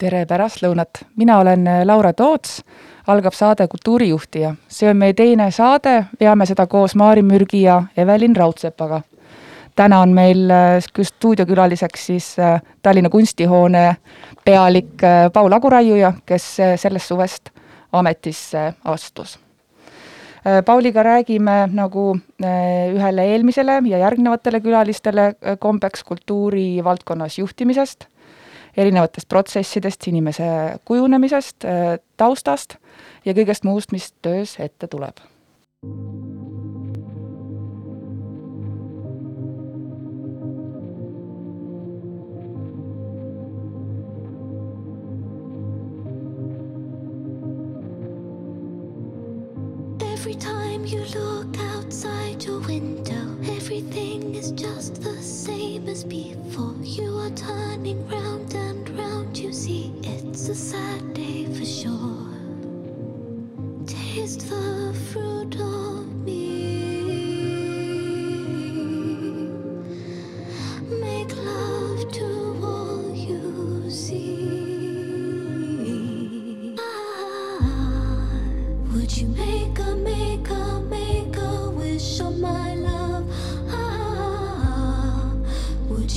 tere pärastlõunat, mina olen äh, Laura Toots, algab saade Kultuurijuhtija. see on meie teine saade, veame seda koos Maari Mürgi ja Evelin Raudsepaga. täna on meil äh, stuudiokülaliseks siis äh, Tallinna Kunstihoone pealik Paul Aguraiuja, kes sellest suvest ametisse astus. Pauliga räägime nagu ühele eelmisele ja järgnevatele külalistele kombeks kultuurivaldkonnas juhtimisest erinevatest protsessidest, inimese kujunemisest, äh, taustast ja kõigest muust, mis töös ette tuleb. Every time you look outside your window Everything is just the same as before. You are turning round and round, you see, it's a sad day for sure. Taste the fruit of me. Make love to all you see. Ah, would you make a, make a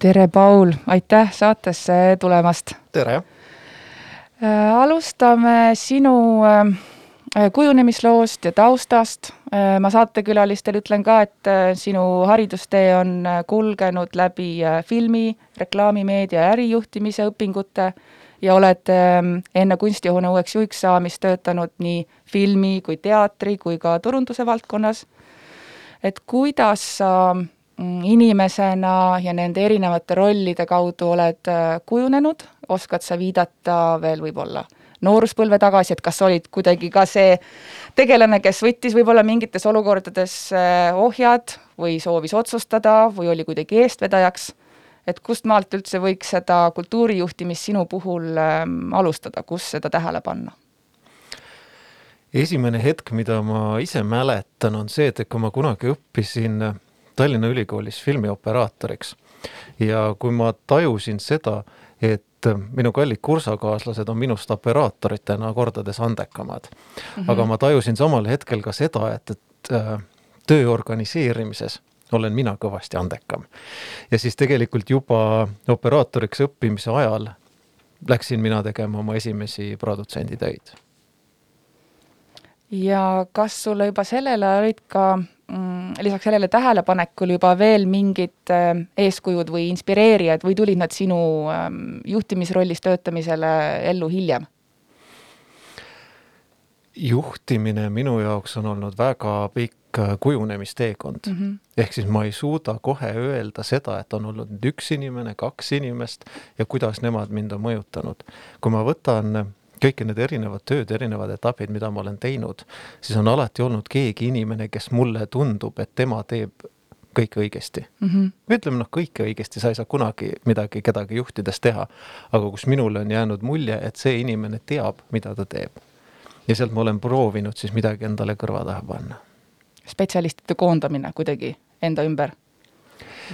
tere, Paul, aitäh saatesse tulemast! tere! Äh, alustame sinu äh, kujunemisloost ja taustast. Äh, ma saatekülalistel ütlen ka, et sinu haridustee on kulgenud läbi filmi, reklaamimeedia ja ärijuhtimise õpingute ja oled ähm, enne kunstihoone uueks juhiks saamist töötanud nii filmi kui teatri kui ka turunduse valdkonnas. et kuidas sa äh, inimesena ja nende erinevate rollide kaudu oled kujunenud, oskad sa viidata veel võib-olla nooruspõlve tagasi, et kas olid kuidagi ka see tegelane, kes võttis võib-olla mingites olukordades eh, ohjad või soovis otsustada või oli kuidagi eestvedajaks, et kust maalt üldse võiks seda kultuurijuhtimist sinu puhul ähm, alustada, kus seda tähele panna? esimene hetk, mida ma ise mäletan, on see, et kui ma kunagi õppisin Tallinna Ülikoolis filmioperaatoriks ja kui ma tajusin seda, et minu kallid kursakaaslased on minust operaatoritena kordades andekamad mm. -hmm. aga ma tajusin samal hetkel ka seda, et, et äh, töö organiseerimises olen mina kõvasti andekam. ja siis tegelikult juba operaatoriks õppimise ajal läksin mina tegema oma esimesi produtsenditöid. ja kas sulle juba sellel ajal olid ka lisaks sellele tähelepanekule juba veel mingid äh, eeskujud või inspireerijad või tulid nad sinu ähm, juhtimisrollis töötamisele ellu hiljem? juhtimine minu jaoks on olnud väga pikk äh, kujunemisteekond mm. -hmm. ehk siis ma ei suuda kohe öelda seda, et on olnud nüüd üks inimene, kaks inimest ja kuidas nemad mind on mõjutanud. kui ma võtan kõik need erinevad tööd, erinevad etapid, mida ma olen teinud, siis on alati olnud keegi inimene, kes mulle tundub, et tema teeb kõike õigesti mm. -hmm. ütleme noh, kõike õigesti, sa ei saa kunagi midagi kedagi juhtides teha, aga kus minule on jäänud mulje, et see inimene teab, mida ta teeb. ja sealt ma olen proovinud siis midagi endale kõrva taha panna. spetsialistide koondamine kuidagi enda ümber?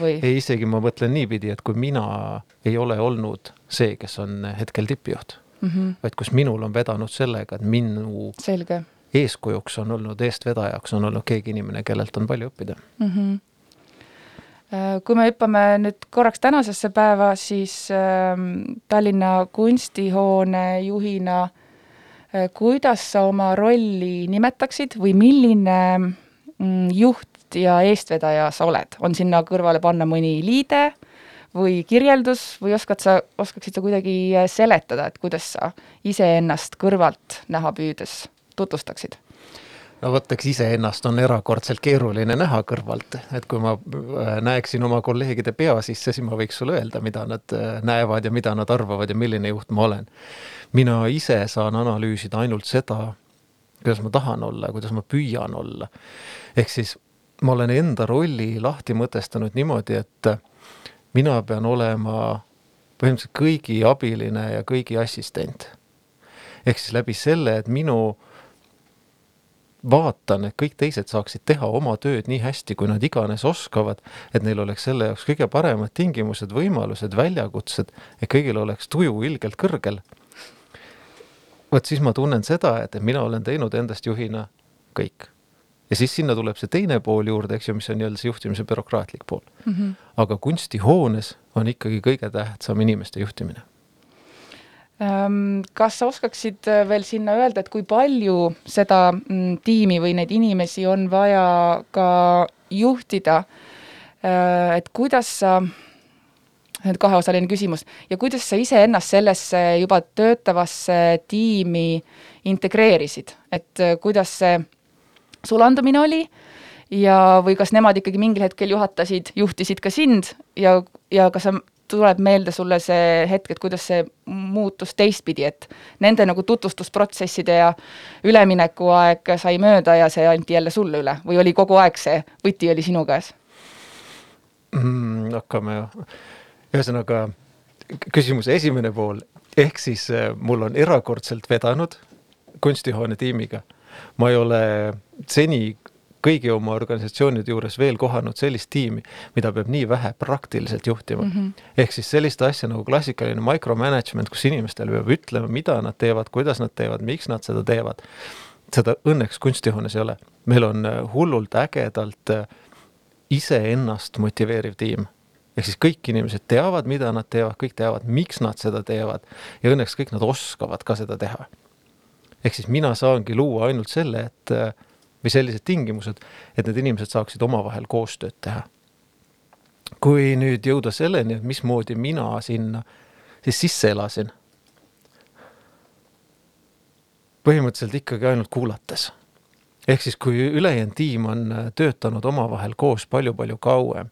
või? ei, isegi ma mõtlen niipidi, et kui mina ei ole olnud see, kes on hetkel tippjuht mm, -hmm. vaid kus minul on vedanud sellega, et minu Selge. eeskujuks on olnud, eestvedajaks on olnud keegi inimene, kellelt on palju õppida mm. -hmm kui me hüppame nüüd korraks tänasesse päeva, siis äh, Tallinna kunstihoone juhina äh,, kuidas sa oma rolli nimetaksid või milline mm, juht ja eestvedaja sa oled, on sinna kõrvale panna mõni liide või kirjeldus või oskad sa, oskaksid sa kuidagi äh, seletada, et kuidas sa iseennast kõrvalt näha püüdes tutvustaksid? no vot, eks iseennast on erakordselt keeruline näha kõrvalt, et kui ma äh, näeksin oma kolleegide pea sisse, siis ma võiks sulle öelda, mida nad äh, näevad ja mida nad arvavad ja milline juht ma olen. mina ise saan analüüsida ainult seda, kuidas ma tahan olla, kuidas ma püüan olla. ehk siis ma olen enda rolli lahti mõtestanud niimoodi, et mina pean olema põhimõtteliselt kõigi abiline ja kõigi assistent. ehk siis läbi selle, et minu vaatan, et kõik teised saaksid teha oma tööd nii hästi, kui nad iganes oskavad, et neil oleks selle jaoks kõige paremad tingimused, võimalused, väljakutsed, et kõigil oleks tuju ilgelt kõrgel. vot siis ma tunnen seda, et, mina olen teinud endast juhina kõik ja siis sinna tuleb see teine pool juurde, eks ju, mis on nii-öelda see juhtimise bürokraatlik pool mm. -hmm. aga kunstihoones on ikkagi kõige tähtsam inimeste juhtimine. Ehm, kas sa oskaksid äh, veel sinna öelda, et kui palju seda mm, tiimi või neid inimesi on vaja ka juhtida, äh, et kuidas sa nüüd kaheosaline küsimus, ja kuidas sa iseennast sellesse juba töötavasse tiimi integreerisid, et äh, kuidas see sulandumine oli ja, või kas nemad ikkagi mingil hetkel juhatasid, juhtisid ka sind ja, ja kas sa tuleb meelde sulle see hetk, et kuidas see muutus teistpidi, et nende nagu tutvustusprotsesside ja üleminekuaeg sai mööda ja see anti jälle sulle üle või oli kogu aeg see võti oli sinu käes? Mm,? hakkame, ühesõnaga küsimuse esimene pool, ehk siis äh, mul on erakordselt vedanud kunstihoone tiimiga ma ei ole seni kõigi oma organisatsioonide juures veel kohanud sellist tiimi, mida peab nii vähe praktiliselt juhtima mm. -hmm. ehk siis sellist asja nagu klassikaline micromanagement, kus inimestele peab ütlema, mida nad teevad, kuidas nad teevad, miks nad seda teevad. seda õnneks kunstihoones ei ole. meil on äh, hullult ägedalt äh, iseennast motiveeriv tiim ehk siis kõik inimesed teavad, mida nad teevad, kõik teavad, miks nad seda teevad ja õnneks kõik nad oskavad ka seda teha ehk siis mina saangi luua ainult selle, et või sellised tingimused, et need inimesed saaksid omavahel koostööd teha. kui nüüd jõuda selleni, et mismoodi mina sinna siis sisse elasin, põhimõtteliselt ikkagi ainult kuulates. ehk siis, kui ülejäänud tiim on töötanud omavahel koos palju-palju kauem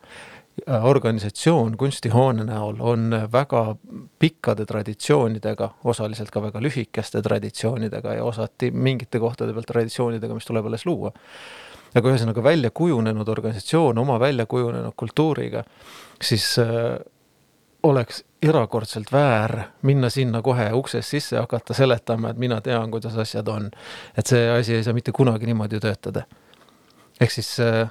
organisatsioon kunstihoone näol on väga pikkade traditsioonidega, osaliselt ka väga lühikeste traditsioonidega ja osati mingite kohtade peal traditsioonidega, mis tuleb alles luua. aga ühesõnaga välja kujunenud organisatsioon oma välja kujunenud kultuuriga, siis äh, oleks erakordselt väär minna sinna kohe uksest sisse ja hakata seletama, et mina tean, kuidas asjad on. et see asi ei saa mitte kunagi niimoodi töötada. ehk siis äh,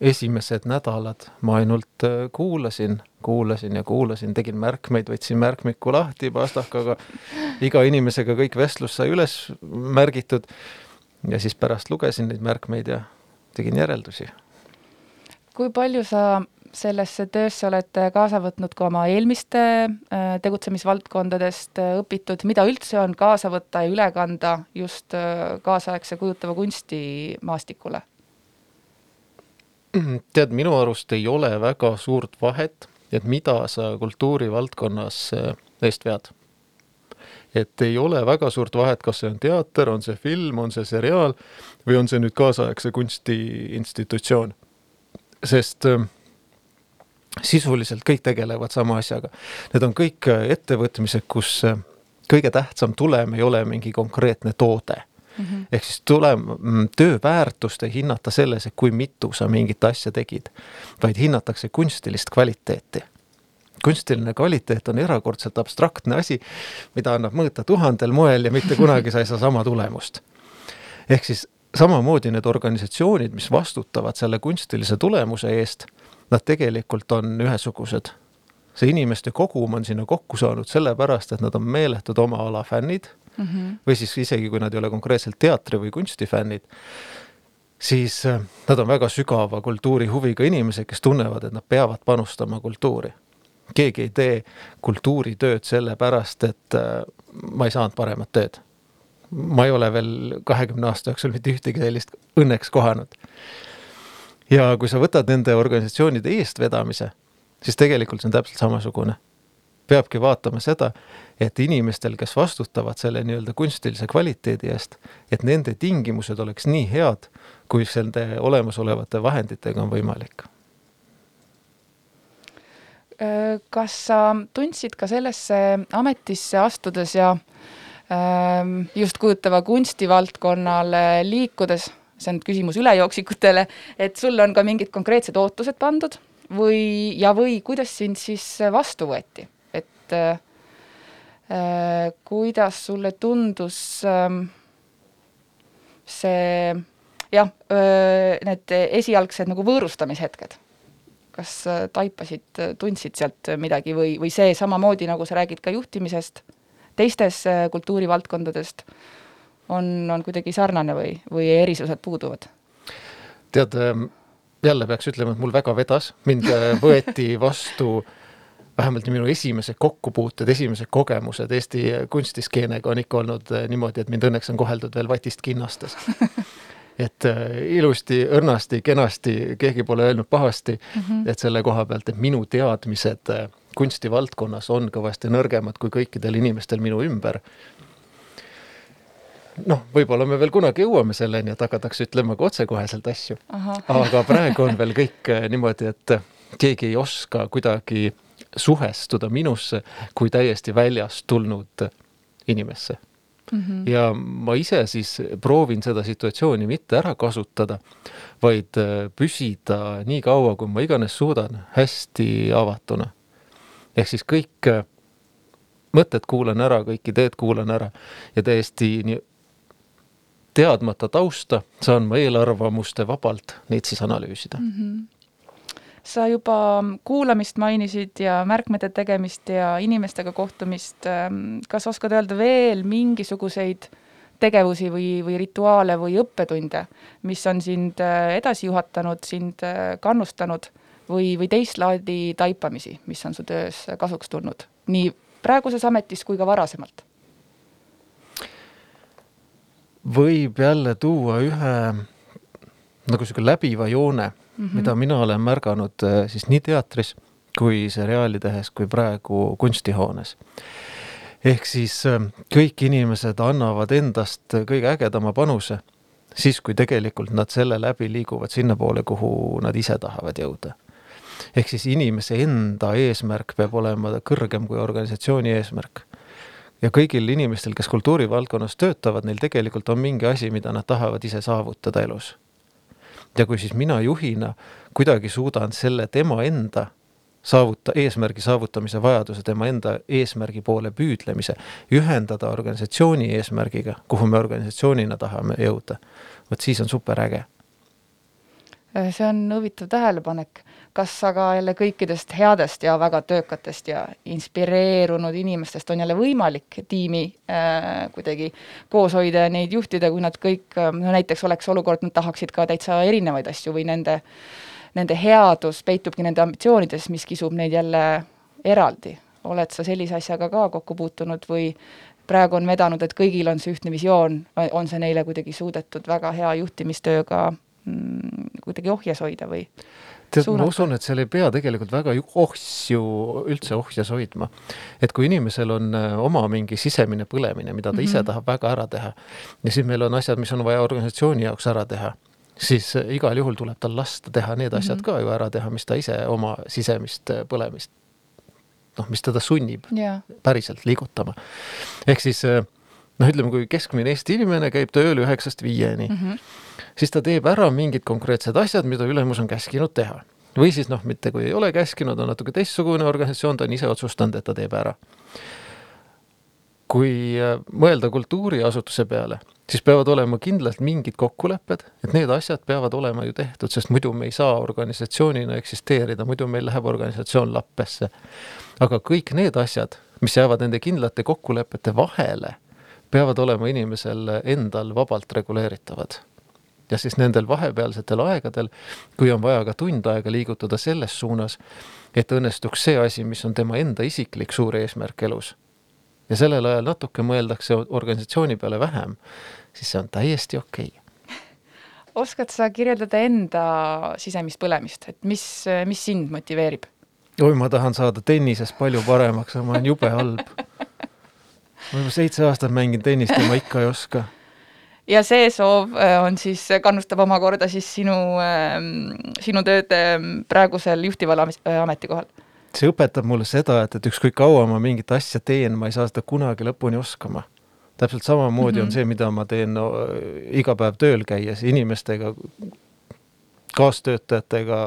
esimesed nädalad ma ainult äh, kuulasin, kuulasin ja kuulasin, tegin märkmeid, võtsin märkmiku lahti pastakaga, iga inimesega kõik vestlus sai üles märgitud ja siis pärast lugesin neid märkmeid ja tegin järeldusi. kui palju sa sellesse töösse oled kaasa võtnud ka oma eelmiste äh, tegutsemisvaldkondadest äh, õpitud, mida üldse on kaasa võtta ja üle kanda just kaasaegse kujutava kunsti maastikule? tead, minu arust ei ole väga suurt vahet, et mida sa kultuurivaldkonnas eh, eest vead. et ei ole väga suurt vahet, kas see on teater, on see film, on see seriaal või on see nüüd kaasaegse kunsti institutsioon. sest äh, sisuliselt kõik tegelevad sama asjaga. Need on kõik eh, ettevõtmised, kus kõige tähtsam tulem ei ole mingi konkreetne toode mm. -hmm. ehk siis tule, mm, töö väärtust ei hinnata selles, et kui mitu sa mingit asja tegid, vaid hinnatakse kunstilist kvaliteeti kunstiline kvaliteet on erakordselt abstraktne asi, mida annab mõõta tuhandel moel ja mitte kunagi sa ei saa sama tulemust. ehk siis samamoodi need organisatsioonid, mis vastutavad selle kunstilise tulemuse eest, nad tegelikult on ühesugused. see inimeste kogum on sinna kokku saanud sellepärast, et nad on meeletud oma ala fännid mm. -hmm. või siis isegi, kui nad ei ole konkreetselt teatri või kunsti fännid, siis äh, nad on väga sügava kultuurihuviga inimesed, kes tunnevad, et nad peavad panustama kultuuri. keegi ei tee kultuuritööd sellepärast, et äh, ma ei saanud paremat tööd. ma ei ole veel kahekümne aasta jooksul mitte ühtegi sellist õnneks kohanud. ja kui sa võtad nende organisatsioonide eestvedamise, siis tegelikult see on täpselt samasugune peabki vaatama seda, et inimestel, kes vastutavad selle nii-öelda kunstilise kvaliteedi eest, et nende tingimused oleks nii head, kui nende olemasolevate vahenditega on võimalik. kas sa tundsid ka sellesse ametisse astudes ja ähm, just kujutava kunstivaldkonnale liikudes, see on küsimus ülejooksikutel, et sul on ka mingid konkreetsed ootused pandud või, ja või kuidas sind siis vastu võeti? Et äh, kuidas sulle tundus äh, see jah, need esialgsed nagu võõrustamishetked? kas äh, taipasid, tundsid sealt midagi või, või see samamoodi, nagu sa räägid ka juhtimisest, teistes äh, kultuurivaldkondadest, on, on kuidagi sarnane või, või erisused puuduvad? tead, ähm, jälle peaks ütlema, et mul väga vedas, mind äh, võeti vastu äh, vähemalt minu esimesed kokkupuuted, esimesed kogemused Eesti kunstiskeenega on ikka olnud eh, niimoodi, et mind õnneks on koheldud veel vatist kinnastes et äh, ilusti, õrnasti, kenasti, keegi pole öelnud pahasti mm, -hmm. et selle koha pealt, et minu teadmised äh, kunstivaldkonnas on kõvasti nõrgemad kui kõikidel inimestel minu ümber. noh, võib-olla me veel kunagi jõuame selleni, et hakatakse ütlema ka otsekoheselt asju. aga praegu on veel kõik niimoodi, et keegi ei oska kuidagi suhestuda minusse kui täiesti väljast tulnud inimesse mm. -hmm. ja ma ise siis proovin seda situatsiooni mitte ära kasutada, vaid äh, püsida nii kaua, kui ma iganes suudan, hästi avatuna. ehk siis kõik äh, mõtted kuulan ära, kõik ideed kuulan ära ja täiesti nii teadmata tausta saan ma eelarvamuste vabalt neid siis analüüsida mm. -hmm sa juba kuulamist mainisid ja märkmete tegemist ja inimestega kohtumist, ähm, kas oskad öelda veel mingisuguseid tegevusi või, või rituaale või õppetunde, mis on sind äh, edasi juhatanud, sind äh, kannustanud või, või teist laadi taipamisi, mis on su töös kasuks tulnud, nii praeguses ametis kui ka varasemalt? võib jälle tuua ühe nagu sihuke läbiva joone mm, -hmm. mida mina olen märganud äh, siis nii teatris kui seriaali tehes, kui praegu kunstihoones. ehk siis äh, kõik inimesed annavad endast kõige ägedama panuse siis, kui tegelikult nad selle läbi liiguvad sinnapoole, kuhu nad ise tahavad jõuda. ehk siis inimese enda eesmärk peab olema kõrgem kui organisatsiooni eesmärk. ja kõigil inimestel, kes kultuurivaldkonnas töötavad, neil tegelikult on mingi asi, mida nad tahavad ise saavutada elus. Ja kui siis mina juhina kuidagi suudan selle tema enda saavuta, eesmärgi saavutamise vajaduse, tema enda eesmärgi poole püüdlemise, ühendada organisatsiooni eesmärgiga, kuhu me organisatsioonina tahame jõuda, vot siis on superäge. see on huvitav tähelepanek. Kas aga jälle kõikidest headest ja väga töökatest ja inspireerunud inimestest on jälle võimalik tiimi äh, kuidagi koos hoida ja neid juhtida, kui nad kõik, no näiteks oleks olukord, nad tahaksid ka täitsa erinevaid asju või nende äh, nende headus peitubki nende ambitsioonides, mis kisub neid jälle eraldi. oled sa sellise asjaga ka kokku puutunud või praegu on vedanud, et kõigil on see ühtne visioon, on see neile kuidagi suudetud väga hea juhtimistööga mm, kuidagi ohjes hoida või? Tead, ma usun, et seal ei pea tegelikult väga ohju üldse ohjes hoidma. et kui inimesel on äh, oma mingi sisemine põlemine, mida ta mm -hmm. ise mhm. tahab väga ära teha ja siis meil on asjad, mis on vaja organisatsiooni jaoks ära teha siis äh, igal juhul tuleb tal lasta teha need asjad mm -hmm. ka ju ära teha, mis ta ise oma sisemist äh, põlemist, noh, mis teda sunnib yeah. päriselt liigutama. ehk siis noh, ütleme, kui keskmine Eesti inimene käib tööl üheksast viieni mm, -hmm. siis ta teeb ära mingid konkreetsed asjad, mida ülemus on käskinud teha. või siis noh, mitte kui ei ole käskinud, on natuke teistsugune organisatsioon, ta on ise otsustanud, et ta teeb ära. kui mõelda kultuuriasutuse peale siis peavad olema kindlalt mingid kokkulepped, et need asjad peavad olema ju tehtud, sest muidu me ei saa organisatsioonina eksisteerida, muidu meil läheb organisatsioon lappesse. aga kõik need asjad, mis jäävad nende kindlate kokkulepete vahele, peavad olema inimesel endal vabalt reguleeritavad. ja siis nendel vahepealsetel aegadel, kui on vaja ka tund aega liigutada selles suunas, et õnnestuks see asi, mis on tema enda isiklik suur eesmärk elus ja sellel ajal natuke mõeldakse organisatsiooni peale vähem, siis see on täiesti okei okay. oskad sa kirjeldada enda sisemist põlemist, et mis, mis sind motiveerib? oi, ma tahan saada tennises palju paremaks, ma olen jube halb. ma juba seitse aastat mängin tennist ja ma ikka ei oska. ja see soov äh, on siis, kannustab omakorda siis sinu, ähm, sinu tööd ähm, praegusel juhtival ametikohal see õpetab mulle seda, et, et ükskõik kaua ma mingit asja teen, ma ei saa seda kunagi lõpuni oskama. täpselt samamoodi mm -hmm. on mhm. see, mida ma teen no, iga päev tööl käies inimestega, kaastöötajatega,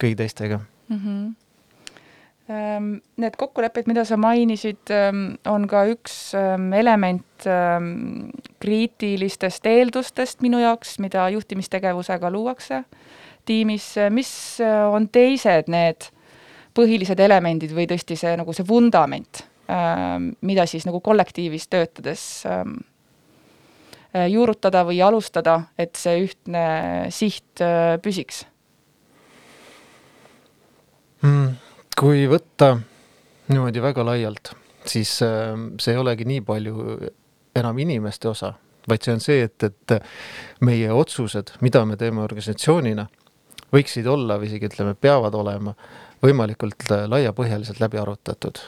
kõigi teistega mm. -hmm Need kokkulepped, mida sa mainisid, on ka üks element kriitilistest eeldustest minu jaoks, mida juhtimistegevusega luuakse tiimis, mis on teised need põhilised elemendid või tõesti see nagu see vundament, mida siis nagu kollektiivis töötades äh, juurutada või alustada, et see ühtne siht äh, püsiks mm,? Kui võtta niimoodi väga laialt, siis ähm, see ei olegi nii palju enam inimeste osa, vaid see on see, et, et meie otsused, mida me teeme organisatsioonina, võiksid olla või isegi ütleme, peavad olema võimalikult äh, laiapõhjaliselt läbi arutatud.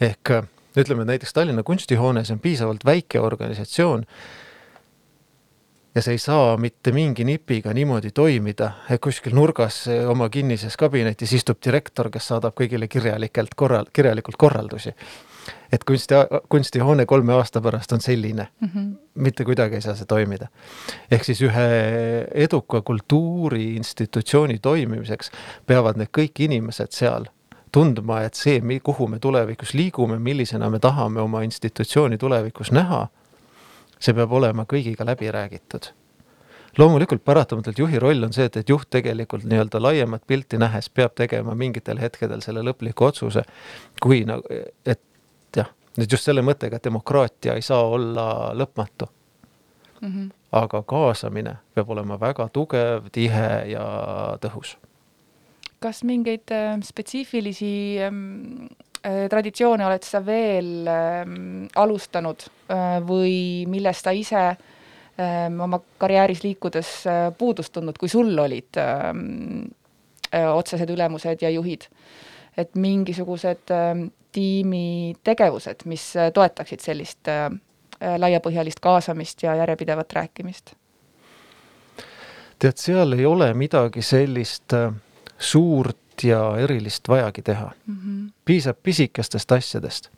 ehk äh, ütleme näiteks Tallinna kunstihoones on piisavalt väike organisatsioon ja see ei saa mitte mingi nipiga niimoodi toimida, et kuskil nurgas oma kinnises kabinetis istub direktor, kes saadab kõigile kirjalikelt korral, kirjalikult korraldusi et kunsti, kunstihoone kolme aasta pärast on selline mm. -hmm. mitte kuidagi ei saa see toimida. ehk siis ühe eduka kultuuriinstitutsiooni toimimiseks peavad need kõik inimesed seal tundma, et see, kuhu me tulevikus liigume, millisena me tahame oma institutsiooni tulevikus näha, see peab olema kõigiga läbi räägitud loomulikult paratamatult juhi roll on see, et, et juht tegelikult nii-öelda laiemat pilti nähes peab tegema mingitel hetkedel selle lõpliku otsuse, kui nagu, et nüüd just selle mõttega, et demokraatia ei saa olla lõpmatu mm. -hmm. aga kaasamine peab olema väga tugev, tihe ja tõhus. kas mingeid äh, spetsiifilisi ähm, traditsioone oled sa veel ähm, alustanud äh, või millest sa ise ähm, oma karjääris liikudes äh, puudust tundnud, kui sul olid ähm, äh, otsesed ülemused ja juhid? et mingisugused äh, tiimi tegevused, mis äh, toetaksid sellist äh, äh, laiapõhjalist kaasamist ja järjepidevat rääkimist? tead, seal ei ole midagi sellist äh, suurt ja erilist vajagi teha mm. -hmm. piisab pisikestest asjadest.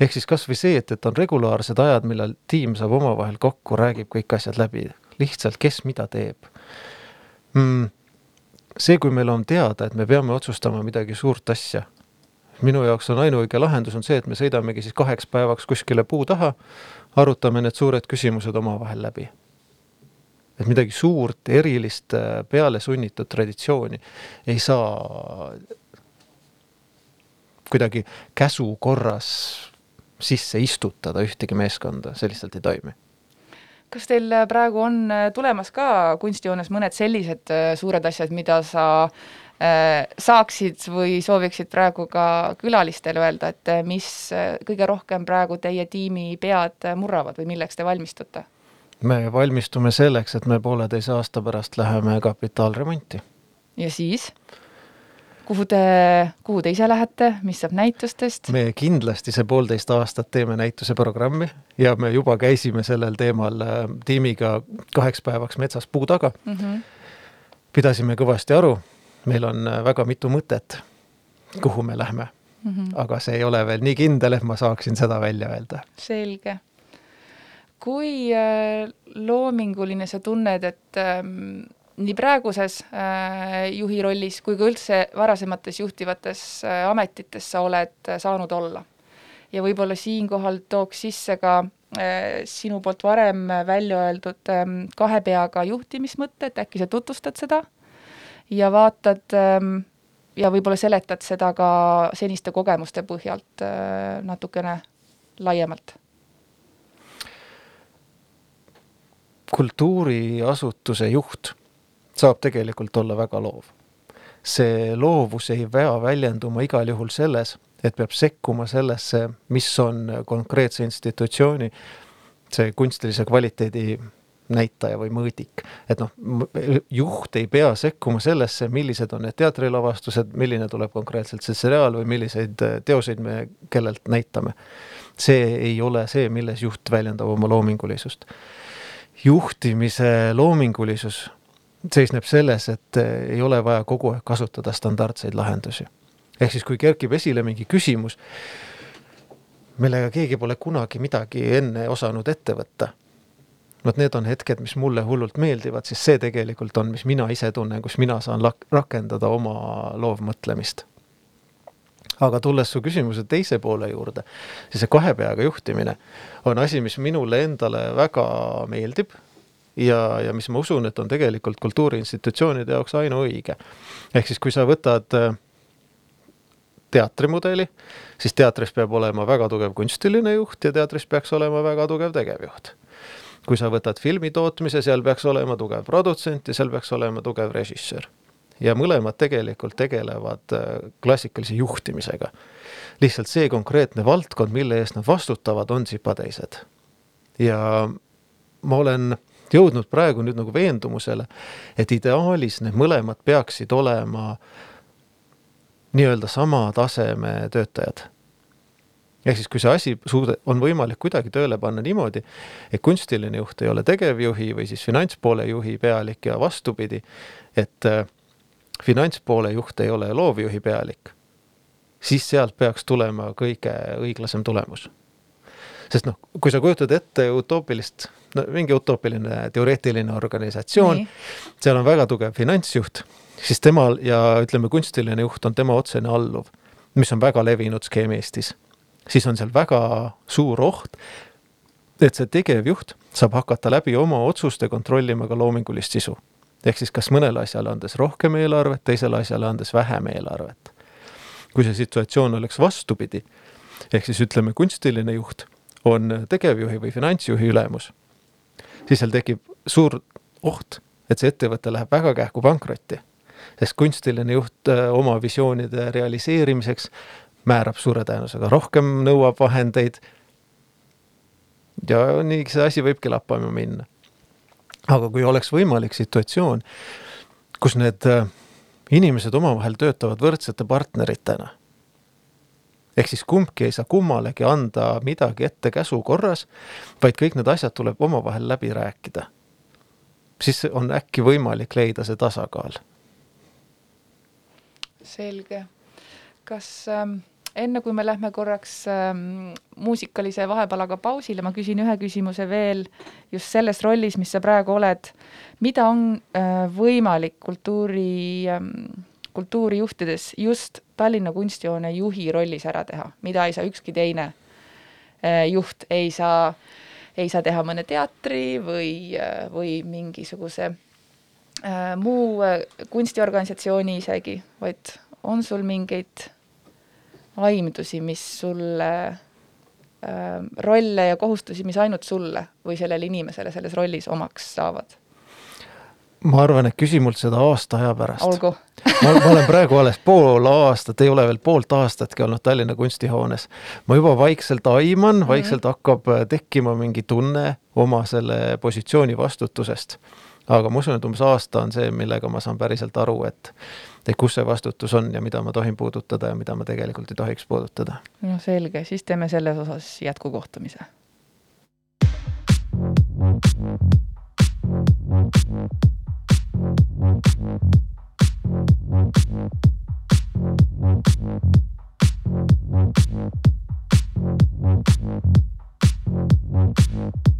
ehk siis kasvõi see, et, et on regulaarsed ajad, millal tiim saab omavahel kokku, räägib kõik asjad läbi, lihtsalt kes mida teeb mm,. see, kui meil on teada, et me peame otsustama midagi suurt asja, minu jaoks on ainuõige lahendus on see, et me sõidamegi siis kaheks päevaks kuskile puu taha, arutame need suured küsimused omavahel läbi et midagi suurt, erilist, äh, peale sunnitud traditsiooni ei saa kuidagi käsu korras sisse istutada ühtegi meeskonda, see lihtsalt ei toimi kas teil äh, praegu on äh, tulemas ka kunstijoones mõned sellised suured asjad, mida sa saaksid või sooviksid praegu ka külalistele öelda, et mis kõige rohkem praegu teie tiimi pead murravad või milleks te valmistute? Me valmistume selleks, et me pooleteise aasta pärast läheme kapitaalremonti. ja siis? kuhu te, kuhu te ise lähete, mis saab näitustest? me kindlasti see poolteist aastat teeme näituse programmi ja me juba käisime sellel teemal äh, tiimiga kaheks päevaks metsas puu taga mm. -hmm. pidasime kõvasti aru, meil on äh, väga mitu mõtet, kuhu me lähme mm. -hmm. aga see ei ole veel nii kindel, et ma saaksin seda välja öelda. selge kui äh, loominguline sa tunned, et ähm, nii praeguses äh, juhi rollis kui ka üldse varasemates juhtivates äh, ametites sa oled saanud olla? ja võib-olla siinkohal tooks sisse ka sinu poolt varem välja öeldud ähm, kahe peaga juhtimismõte, et äkki sa tutvustad seda ja vaatad ähm, ja võib-olla seletad seda ka seniste kogemuste põhjalt natukene laiemalt kultuuriasutuse juht saab tegelikult olla väga loov. see loovus ei pea väljenduma igal juhul selles, et peab sekkuma sellesse, mis on konkreetse institutsiooni see kunstilise kvaliteedi näitaja või mõõdik. et noh, juht ei pea sekkuma sellesse, millised on need teatrilavastused, milline tuleb konkreetselt see seriaal või milliseid teoseid me kellelt näitame. see ei ole see, milles juht väljendab oma loomingulisust juhtimise loomingulisus seisneb selles, et eh, ei ole vaja kogu aeg kasutada standardseid lahendusi. ehk siis, kui kerkib esile mingi küsimus, millega keegi pole kunagi midagi enne osanud ette võtta, vot need on hetked, mis mulle hullult meeldivad, siis see tegelikult on, mis mina ise tunnen, kus mina saan rakendada oma loovmõtlemist aga tulles su küsimuse teise poole juurde, siis see kahe peaga juhtimine on asi, mis minule endale väga meeldib ja, ja mis ma usun, et on tegelikult kultuuriinstitutsioonide jaoks ainuõige. ehk siis, kui sa võtad äh, teatrimudeli, siis teatris peab olema väga tugev kunstiline juht ja teatris peaks olema väga tugev tegevjuht. kui sa võtad filmi tootmise, seal peaks olema tugev produtsent ja seal peaks olema tugev režissöör ja mõlemad tegelikult tegelevad äh, klassikalise juhtimisega. lihtsalt see konkreetne valdkond, mille eest nad vastutavad, on sipateised. ja ma olen jõudnud praegu nüüd nagu veendumusele, et ideaalis need mõlemad peaksid olema nii-öelda sama taseme töötajad. ehk siis, kui see asi suuda-, on võimalik kuidagi tööle panna niimoodi, et kunstiline juht ei ole tegevjuhi või siis finantspoole juhi pealik ja vastupidi, et äh, finantspoole juht ei ole loovjuhi pealik, siis sealt peaks tulema kõige õiglasem tulemus. sest noh, kui sa kujutad ette utoopilist, no mingi utoopiline teoreetiline organisatsioon, seal on väga tugev finantsjuht, siis temal ja ütleme, kunstiline juht on tema otsene alluv, mis on väga levinud skeem Eestis. siis on seal väga suur oht, et see tegevjuht saab hakata läbi oma otsuste kontrollima ka loomingulist sisu ehk siis kas mõnele asjale andes rohkem eelarvet, teisele asjale andes vähem eelarvet. kui see situatsioon oleks vastupidi, ehk siis ütleme, kunstiline juht on tegevjuhi või finantsjuhi ülemus, siis seal tekib suur oht, et see ettevõte läheb väga kähku pankrotti. sest kunstiline juht äh, oma visioonide realiseerimiseks määrab suure tõenäosusega rohkem, nõuab vahendeid. ja nii see asi võibki lappama minna. Aga kui oleks võimalik situatsioon, kus need äh, inimesed omavahel töötavad võrdsete partneritena ehk siis kumbki ei saa kummalegi anda midagi ette käsu korras, vaid kõik need asjad tuleb omavahel läbi rääkida. siis on äkki võimalik leida see tasakaal. selge. kas ähm, enne, kui me lähme korraks ähm, muusikalise vahepalaga pausile, ma küsin ühe küsimuse veel just selles rollis, mis sa praegu oled. mida on äh, võimalik kultuuri ähm, kultuuri juhtides just Tallinna kunstihoone juhi rollis ära teha, mida ei saa ükski teine äh, juht, ei saa, ei saa teha mõne teatri või, äh, või mingisuguse äh, muu äh, kunstiorganisatsiooni isegi, vaid on sul mingeid aimdusi, mis sulle äh, rolle ja kohustusi, mis ainult sulle või sellele inimesele selles rollis omaks saavad? ma arvan, et küsi mult seda aasta aja pärast. olgu ma, ma olen praegu alles pool aastat, ei ole veel poolt aastatki olnud Tallinna kunstihoones. ma juba vaikselt aiman mm, -hmm. vaikselt hakkab tekkima mingi tunne oma selle positsiooni vastutusest. Aga ma usun, et umbes aasta on see, millega ma saan päriselt aru, et et kus see vastutus on ja mida ma tohin puudutada ja mida ma tegelikult ei tohiks puudutada. no selge, siis teeme selles osas jätkukohtumise. I like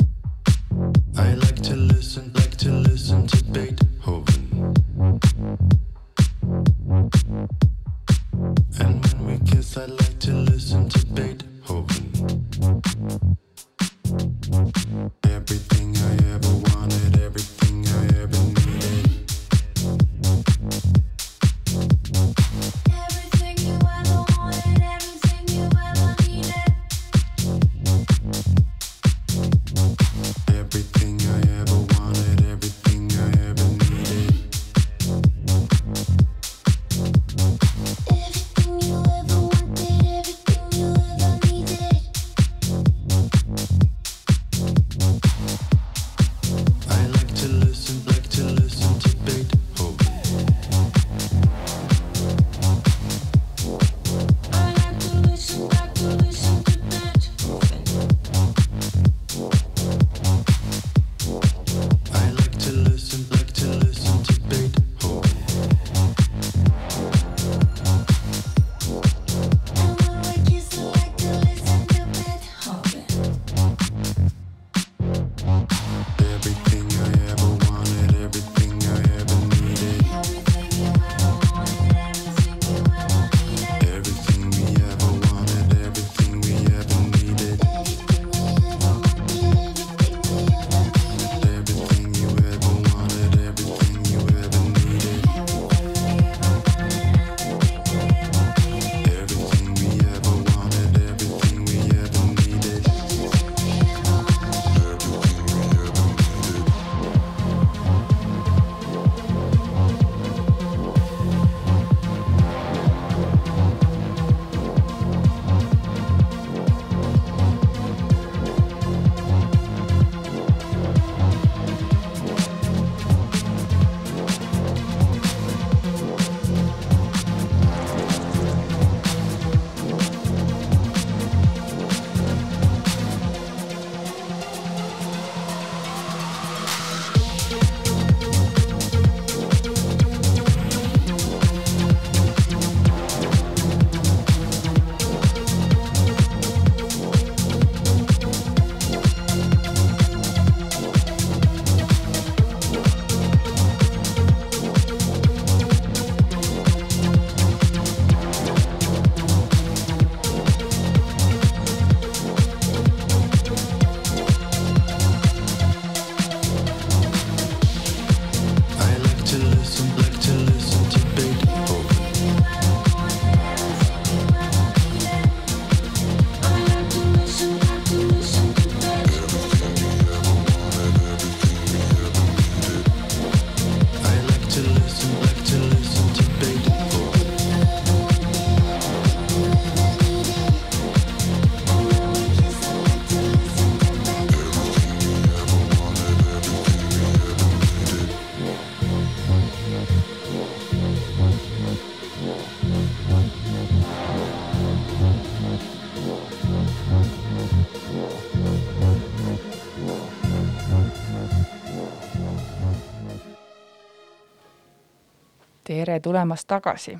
tere tulemast tagasi.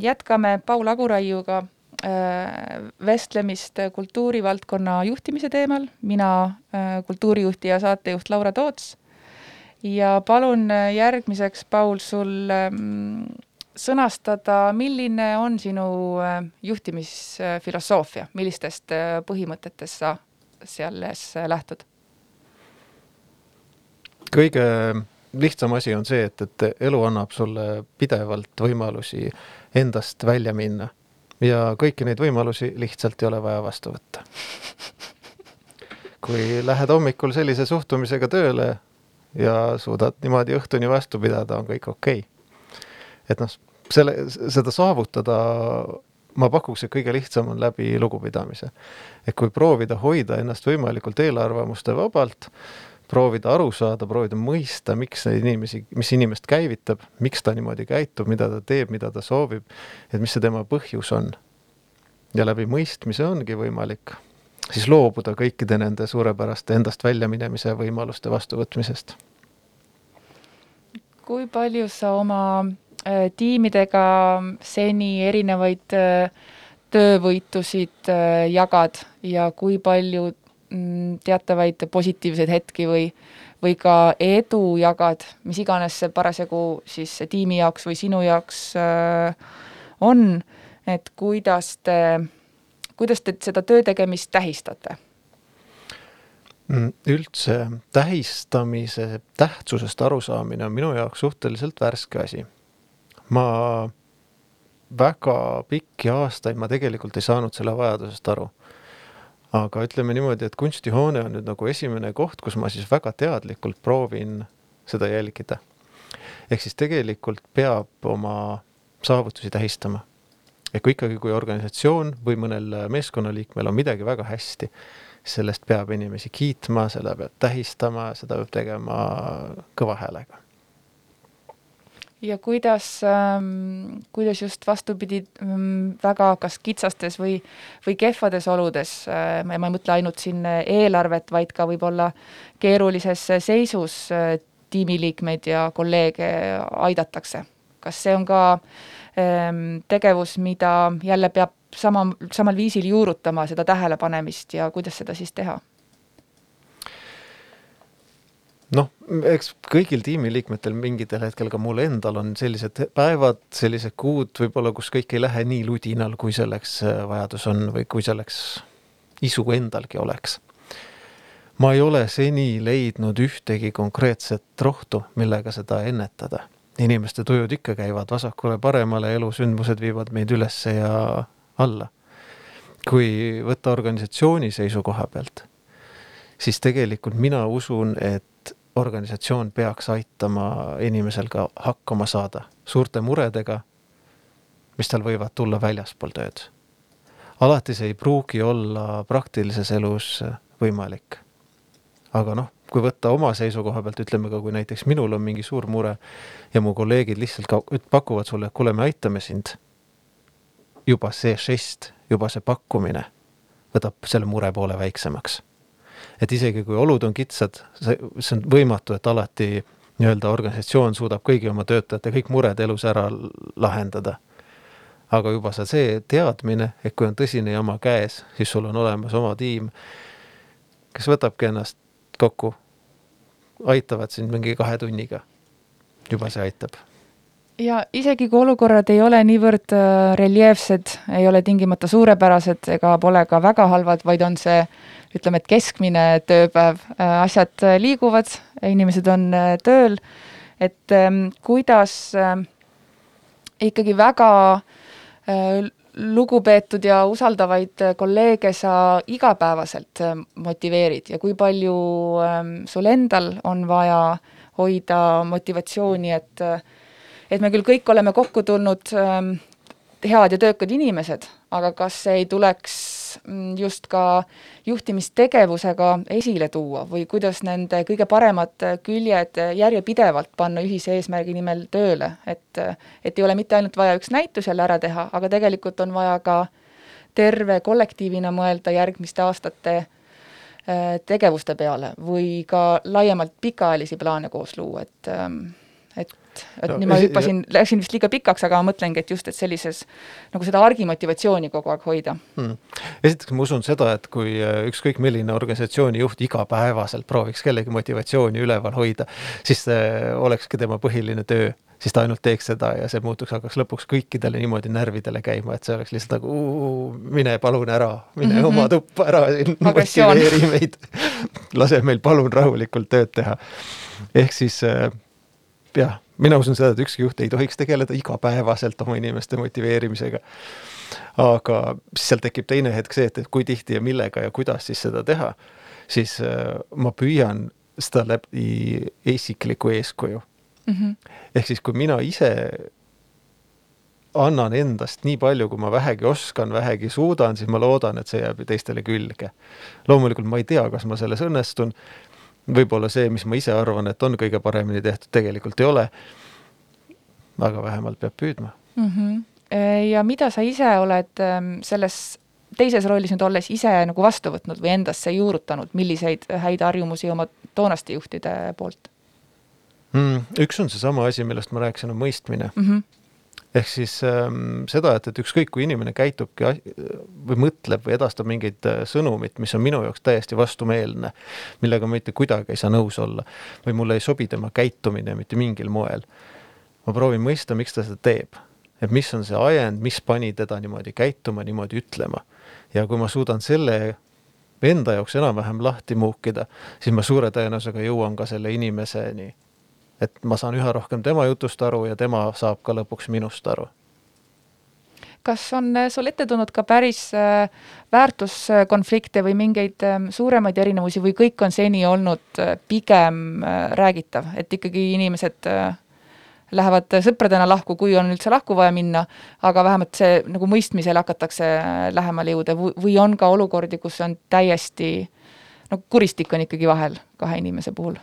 Jätkame Paul Aguraiuga äh, vestlemist kultuurivaldkonna juhtimise teemal, mina äh, kultuurijuht ja saatejuht Laura Toots. ja palun äh, järgmiseks, Paul, sul ähm, sõnastada, milline on sinu juhtimisfilosoofia, millistest põhimõtetest sa selles lähtud? kõige lihtsam asi on see, et, et elu annab sulle pidevalt võimalusi endast välja minna ja kõiki neid võimalusi lihtsalt ei ole vaja vastu võtta. kui lähed hommikul sellise suhtumisega tööle ja suudad niimoodi õhtuni vastu pidada, on kõik okei okay.. et noh, selle, seda saavutada ma pakuks, et kõige lihtsam on läbi lugupidamise. et kui proovida hoida ennast võimalikult eelarvamuste vabalt, proovida aru saada, proovida mõista, miks neid inimesi, mis inimest käivitab, miks ta niimoodi käitub, mida ta teeb, mida ta soovib, et mis see tema põhjus on. ja läbi mõistmise ongi võimalik siis loobuda kõikide nende suurepäraste endast väljaminemise võimaluste vastuvõtmisest. kui palju sa oma äh, tiimidega seni erinevaid äh, töövõitusid äh, jagad ja kui palju mm, teatavaid positiivseid hetki või, või ka edu jagad, mis iganes see parasjagu siis tiimi jaoks või sinu jaoks äh, on, et kuidas te, kuidas te seda töö tegemist tähistate? Mm, üldse tähistamise tähtsusest arusaamine on minu jaoks suhteliselt värske asi. ma väga pikki aastaid ma tegelikult ei saanud selle vajadusest aru aga ütleme niimoodi, et kunstihoone on nüüd nagu esimene koht, kus ma siis väga teadlikult proovin seda jälgida. ehk siis tegelikult peab oma saavutusi tähistama. et kui ikkagi, kui organisatsioon või mõnel meeskonnaliikmel on midagi väga hästi, sellest peab inimesi kiitma, seda peab tähistama, seda peab tegema kõva häälega ja kuidas ähm,, kuidas just vastupidi ähm, väga kas kitsastes või, või kehvades oludes äh,, ma ei mõtle ainult siin eelarvet, vaid ka võib-olla keerulises seisus äh, tiimiliikmeid ja kolleege aidatakse. kas see on ka ähm, tegevus, mida jälle peab sama, samal viisil juurutama, seda tähelepanemist ja kuidas seda siis teha? Noh, eks kõigil tiimiliikmetel mingitel hetkel ka mul endal on sellised päevad, sellised kuud võib-olla, kus kõik ei lähe nii ludinal, kui selleks äh, vajadus on või kui selleks isu endalgi oleks. ma ei ole seni leidnud ühtegi konkreetset rohtu, millega seda ennetada. inimeste tujud ikka käivad vasakule-paremale, elusündmused viivad meid ülesse ja alla. kui võtta organisatsiooni seisukoha pealt, siis tegelikult mina usun, et organisatsioon peaks aitama inimesel ka hakkama saada suurte muredega, mis tal võivad tulla väljaspool tööd. alati see ei pruugi olla praktilises elus võimalik. aga noh, kui võtta oma seisukoha pealt, ütleme ka, kui näiteks minul on mingi suur mure ja mu kolleegid lihtsalt ka pakuvad sulle, et kuule, me aitame sind. juba see žest, juba see pakkumine võtab selle mure poole väiksemaks et isegi kui olud on kitsad, see, see on võimatu, et alati nii-öelda organisatsioon suudab kõigi oma töötajate kõik mured elus ära lahendada. aga juba sa see teadmine, et kui on tõsine jama käes, siis sul on olemas oma tiim, kes võtabki ennast kokku, aitavad sind mingi kahe tunniga. juba see aitab ja isegi kui olukorrad ei ole niivõrd äh, reljeefsed, ei ole tingimata suurepärased ega pole ka väga halvad, vaid on see ütleme, et keskmine tööpäev, äh, asjad äh, liiguvad, inimesed on tööl, et ähm, kuidas ähm, ikkagi väga lugupeetud ja usaldavaid kolleege sa igapäevaselt motiveerid? Ja kui palju ähm, sul endal on vaja hoida motivatsiooni, et et me küll kõik oleme kokku tulnud ähm, head ja töökad inimesed, aga kas ei tuleks mm, just ka juhtimistegevusega esile tuua või kuidas nende kõige paremad küljed järjepidevalt panna ühise eesmärgi nimel tööle, et et ei ole mitte ainult vaja üks näitus jälle ära teha, aga tegelikult on vaja ka terve kollektiivina mõelda järgmiste aastate äh, tegevuste peale või ka laiemalt pikaajalisi plaane koos luua, et ähm, et, et no, nüüd ma hüppasin, läksin vist liiga pikaks, aga ma mõtlengi, et just, et sellises nagu seda argimotivatsiooni kogu aeg hoida hmm.. esiteks ma usun seda, et kui äh, ükskõik milline organisatsiooni juht igapäevaselt prooviks kellegi motivatsiooni üleval hoida, siis see olekski tema põhiline töö siis ta ainult teeks seda ja see muutuks, hakkaks lõpuks kõikidele niimoodi närvidele käima, et see oleks lihtsalt nagu mine palun ära, mine mm -hmm. oma tuppa ära motiveeri meid lase meil palun rahulikult tööd teha. ehk siis äh, jah, mina usun seda, et ükski juht ei tohiks tegeleda igapäevaselt oma inimeste motiveerimisega. aga siis seal tekib teine hetk see, et, et kui tihti ja millega ja kuidas siis seda teha, siis äh, ma püüan seda läbi isikliku eeskuju mm. -hmm. ehk siis, kui mina ise annan endast nii palju, kui ma vähegi oskan, vähegi suudan, siis ma loodan, et see jääb teistele külge. loomulikult ma ei tea, kas ma selles õnnestun võib-olla see, mis ma ise arvan, et on kõige paremini tehtud, tegelikult ei ole. aga vähemalt peab püüdma mm. -hmm. ja mida sa ise oled ähm, selles teises rollis nüüd olles ise nagu vastu võtnud või endasse juurutanud, milliseid häid harjumusi oma toonaste juhtide poolt mm,? üks on seesama asi, millest ma rääkisin, on mõistmine mm. -hmm ehk siis ähm, seda, et, et ükskõik kui inimene käitubki või mõtleb või edastab mingeid äh, sõnumit, mis on minu jaoks täiesti vastumeelne, millega ma mitte kuidagi ei saa nõus olla või mulle ei sobi tema käitumine mitte mingil moel. ma proovin mõista, miks ta seda teeb, et mis on see ajend, mis pani teda niimoodi käituma, niimoodi ütlema. ja kui ma suudan selle enda jaoks enam-vähem lahti muukida, siis ma suure tõenäosusega jõuan ka selle inimeseni et ma saan üha rohkem tema jutust aru ja tema saab ka lõpuks minust aru. kas on äh, sul ette tulnud ka päris äh, väärtuskonflikte või mingeid ähm, suuremaid erinevusi või kõik on seni olnud äh, pigem räägitav, et ikkagi inimesed lähevad sõpradena lahku, kui on üldse lahku vaja minna, aga vähemalt see nagu mõistmisele hakatakse lähemale jõuda või on ka olukordi, kus on täiesti no kuristik on ikkagi vahel kahe inimese puhul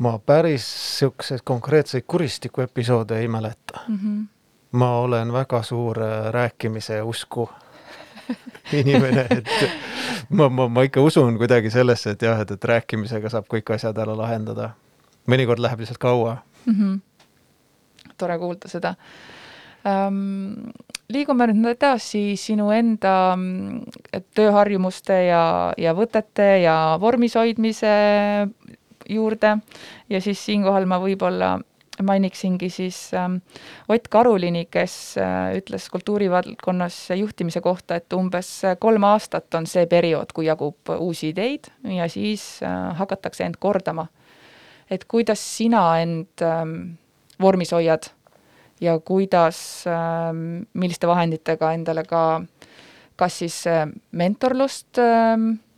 ma päris siukseid konkreetseid kuristiku episoode ei mäleta mm. -hmm. ma olen väga suur äh, rääkimise usku inimene, et ma, ma, ma ikka usun kuidagi sellesse, et jah, et, et rääkimisega saab kõik asjad ära lahendada. mõnikord läheb lihtsalt kaua mm. -hmm. tore kuulda seda um, liigume nüüd edasi sinu enda mm, tööharjumuste ja, ja võtete ja vormis hoidmise juurde ja siis siinkohal ma võib-olla mainiksingi siis äh, Ott Karulini, kes äh, ütles kultuurivaldkonnas juhtimise kohta, et umbes kolm aastat on see periood, kui jagub uusi ideid ja siis äh, hakatakse end kordama. et kuidas sina end ähm, vormis hoiad ja kuidas ähm,, milliste vahenditega endale ka kas siis äh, mentorlust ähm, äh,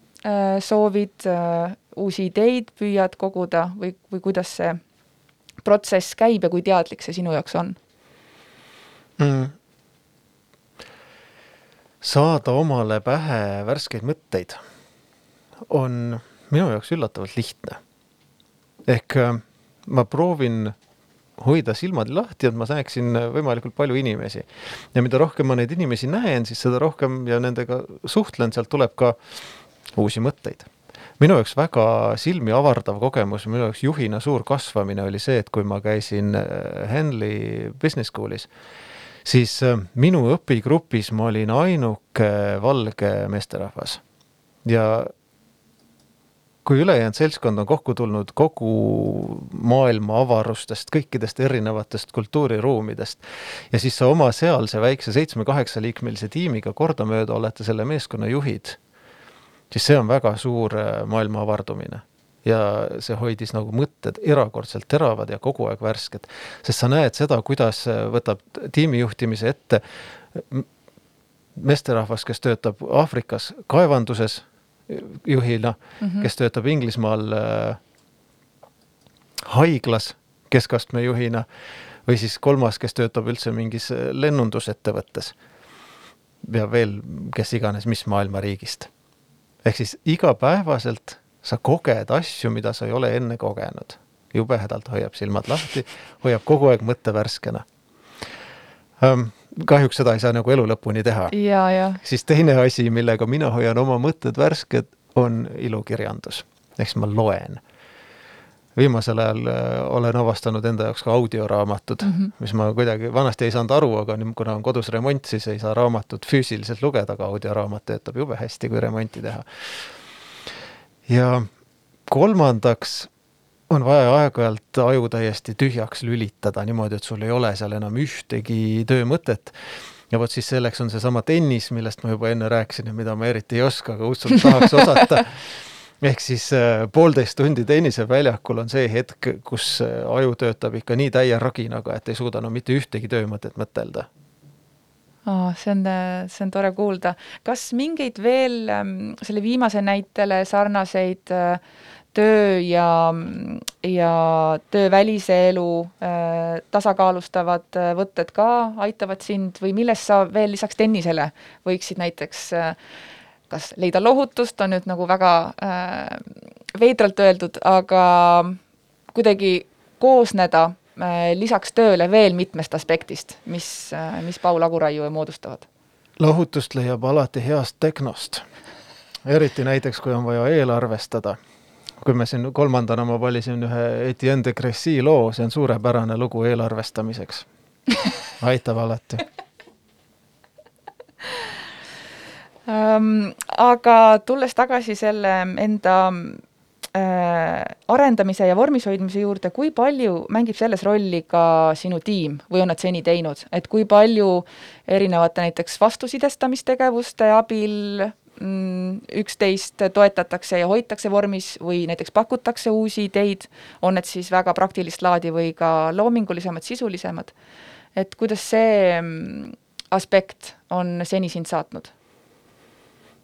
soovid äh, uusi ideid püüad koguda või, või kuidas see protsess käib ja kui teadlik see sinu jaoks on mm.? saada omale pähe värskeid mõtteid on minu jaoks üllatavalt lihtne. ehk äh, ma proovin hoida silmad lahti, et ma näeksin võimalikult palju inimesi. ja mida rohkem ma neid inimesi näen, siis seda rohkem ja nendega suhtlen, sealt tuleb ka uusi mõtteid. Minu jaoks väga silmi avardav kogemus, minu jaoks juhina suur kasvamine oli see, et kui ma käisin äh, Henley Business School'is, siis äh, minu õpigrupis ma olin ainuke valge meesterahvas. Ja kui ülejäänud seltskond on kokku tulnud kogu maailma avarustest, kõikidest erinevatest kultuuriruumidest ja siis sa oma sealse väikse seitsme-kaheksa liikmelise tiimiga kordamööda olete selle meeskonna juhid siis see on väga suur äh, maailma avardumine. ja see hoidis nagu mõtted erakordselt teravad ja kogu aeg värsked, sest sa näed seda, kuidas äh, võtab tiimijuhtimise ette meesterahvas, kes töötab Aafrikas kaevanduses juhina mm, -hmm. kes töötab Inglismaal äh, haiglas keskastme juhina või siis kolmas, kes töötab üldse mingis lennundusettevõttes ja veel kes iganes, mis maailma riigist. Ehk siis igapäevaselt sa koged asju, mida sa ei ole enne kogenud. jubedalt hoiab silmad lahti, hoiab kogu aeg mõtte värskena um, kahjuks seda ei saa nagu elu lõpuni teha. siis teine asi, millega mina hoian oma mõtted värsked, on ilukirjandus. ehk siis ma loen. Viimasel ajal äh, olen avastanud enda jaoks ka audioraamatud mm, -hmm. mis ma kuidagi vanasti ei saanud aru, aga nüüd, kuna on kodus remont, siis ei saa raamatut füüsiliselt lugeda, aga audioraamat töötab jube hästi, kui remonti teha. ja kolmandaks on vaja aeg-ajalt aju täiesti tühjaks lülitada niimoodi, et sul ei ole seal enam ühtegi töömõtet. ja vot siis selleks on seesama tennis, millest ma juba enne rääkisin ja mida ma eriti ei oska, aga usun, tahaks osata. ehk siis äh, poolteist tundi tenniseväljakul on see hetk, kus äh, aju töötab ikka nii täie raginaga, et ei suuda enam no mitte ühtegi töömõtet mõtelda Oh, see on, see on tore kuulda. kas mingeid veel ähm, selle viimase näitele sarnaseid äh, töö ja, ja töövälise elu tasakaalustavad võtted ka aitavad sind või millest sa veel lisaks tennisele võiksid näiteks äh, kas leida lohutust, on nüüd nagu väga äh, veidralt öeldud, aga kuidagi koosneda äh, lisaks tööle veel mitmest aspektist, mis äh,, mis Paul Aguraiu moodustavad? lohutust leiab alati heast tehnost. eriti näiteks, kui on vaja eelarvestada kui me siin kolmandana ma valisin ühe Etienne de Cressy loo, see on suurepärane lugu eelarvestamiseks. aitab alati. aga tulles tagasi selle enda äh, arendamise ja vormis hoidmise juurde, kui palju mängib selles rolli ka sinu tiim või on nad seni teinud, et kui palju erinevate näiteks vastusidestamistegevuste abil Mm, üksteist toetatakse ja hoitakse vormis või näiteks pakutakse uusi ideid, on need siis väga praktilist laadi või ka loomingulisemad, sisulisemad. et kuidas see mm, aspekt on seni sind saatnud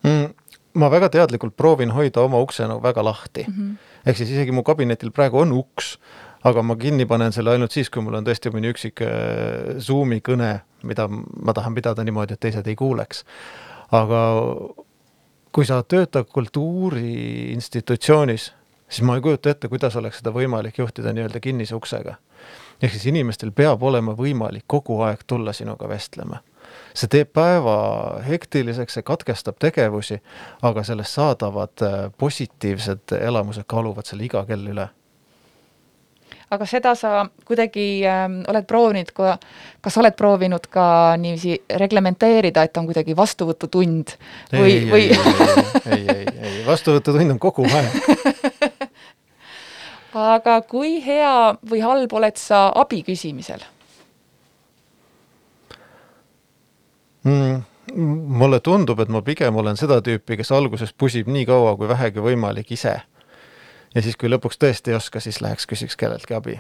mm,? ma väga teadlikult proovin hoida oma ukse nagu väga lahti mm. -hmm. ehk siis isegi mu kabinetil praegu on uks, aga ma kinni panen selle ainult siis, kui mul on tõesti mõni üksik äh, Zoomi kõne, mida ma tahan pidada niimoodi, et teised ei kuuleks. aga kui sa töötad kultuuriinstitutsioonis, siis ma ei kujuta ette, kuidas oleks seda võimalik juhtida nii-öelda kinnise uksega. ehk siis inimestel peab olema võimalik kogu aeg tulla sinuga vestlema. See teeb päeva hektiliseks, see katkestab tegevusi, aga sellest saadavad äh, positiivsed elamused kaaluvad selle iga kell üle. Aga seda sa kuidagi äh, oled proovinud, kas oled proovinud ka niiviisi reglementeerida, et on kuidagi vastuvõtutund või, või? ei, ei, ei, ei, vastuvõtutund on kogu aeg. Aga kui hea või halb oled sa abi küsimisel mm,? mulle tundub, et ma pigem olen seda tüüpi, kes alguses pusib nii kaua kui vähegi võimalik ise ja siis, kui lõpuks tõesti ei oska, siis läheks küsiks kelleltki abi.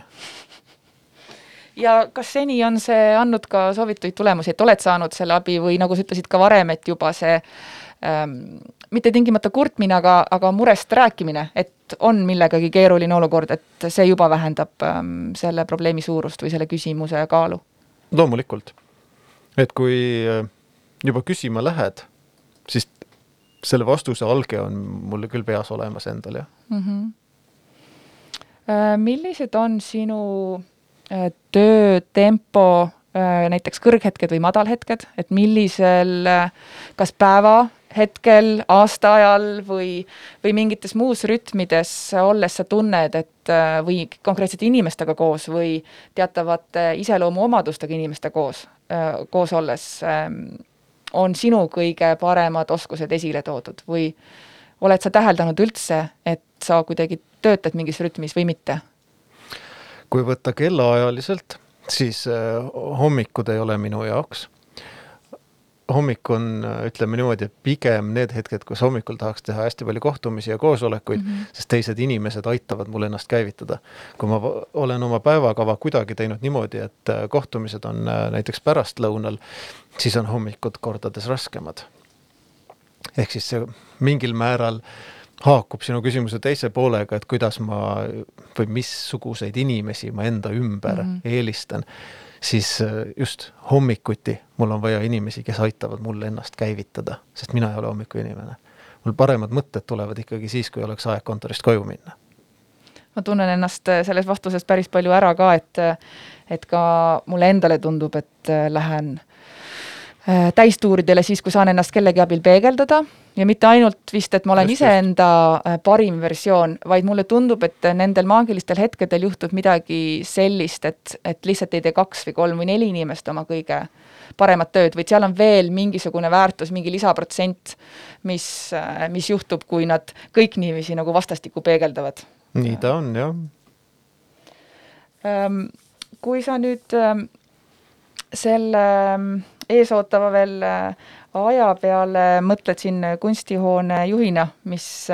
ja kas seni on see andnud ka soovituid tulemusi, et oled saanud selle abi või nagu sa ütlesid ka varem, et juba see ähm, mitte tingimata kurtmine, aga, aga murest rääkimine, et on millegagi keeruline olukord, et see juba vähendab ähm, selle probleemi suurust või selle küsimuse kaalu? loomulikult. Et kui äh, juba küsima lähed, siis selle vastuse alge on mul küll peas olemas endal, jah mm. -hmm. millised on sinu äh, töötempo, näiteks kõrghetked või madalhetked, et millisel, kas päevahetkel, aastaajal või, või mingites muus rütmides olles sa tunned, et või konkreetsete inimestega koos või teatavate iseloomuomadustega inimeste koos, koos olles ähm, on sinu kõige paremad oskused esile toodud või oled sa täheldanud üldse, et sa kuidagi töötad mingis rütmis või mitte? kui võtta kellaajaliselt, siis äh, hommikud ei ole minu jaoks hommik on, ütleme niimoodi, et pigem need hetked, kus hommikul tahaks teha hästi palju kohtumisi ja koosolekuid mm, -hmm. sest teised inimesed aitavad mul ennast käivitada. kui ma olen oma päevakava kuidagi teinud niimoodi, et äh, kohtumised on äh, näiteks pärastlõunal, siis on hommikud kordades raskemad. ehk siis see mingil määral haakub sinu küsimuse teise poolega, et kuidas ma või missuguseid inimesi ma enda ümber mm -hmm. eelistan, siis äh, just hommikuti mul on vaja inimesi, kes aitavad mul ennast käivitada, sest mina ei ole hommikuinimene. mul paremad mõtted tulevad ikkagi siis, kui oleks aeg kontorist koju minna ma tunnen ennast äh, selles vastuses päris palju ära ka, et et ka mulle endale tundub, et äh, lähen Äh, täistuuridele siis, kui saan ennast kellegi abil peegeldada ja mitte ainult vist, et ma olen iseenda äh, parim versioon, vaid mulle tundub, et nendel maagilistel hetkedel juhtub midagi sellist, et, et lihtsalt ei tee kaks või kolm või neli inimest oma kõige paremat tööd, vaid seal on veel mingisugune väärtus, mingi lisaprotsent, mis, äh, mis juhtub, kui nad kõik niiviisi nagu vastastikku peegeldavad. nii ta on, jah. Ähm, kui sa nüüd ähm, selle eesootava veel äh, aja peale mõtled siin kunstihoone juhina, mis,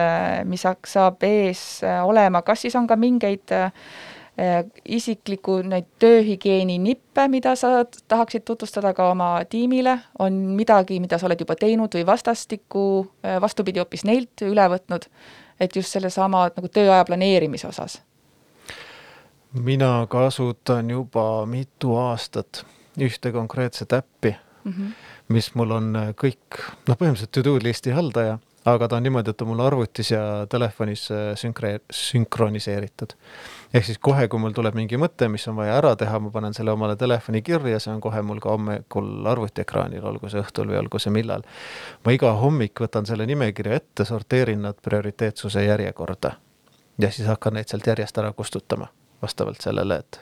mis saab ees olema, kas siis on ka mingeid isikliku neid tööhügieeni nippe, mida sa tahaksid tutvustada ka oma tiimile, on midagi, mida sa oled juba teinud või vastastikku, vastupidi, hoopis neilt üle võtnud, et just sellesama nagu tööaja planeerimise osas? mina kasutan juba mitu aastat ühte konkreetset äppi mm, -hmm. Mis mul on äh, kõik, noh, põhimõtteliselt to-do listi haldaja, aga ta on niimoodi, et ta mul arvutis ja telefonis äh, sünkre-, sünkroniseeritud. ehk siis kohe, kui mul tuleb mingi mõte, mis on vaja ära teha, ma panen selle omale telefoni kirja, see on kohe mul ka hommikul arvutiekraanil, olgu see õhtul või olgu see millal. ma iga hommik võtan selle nimekirja ette, sorteerin nad prioriteetsuse järjekorda ja siis hakkan neid sealt järjest ära kustutama, vastavalt sellele, et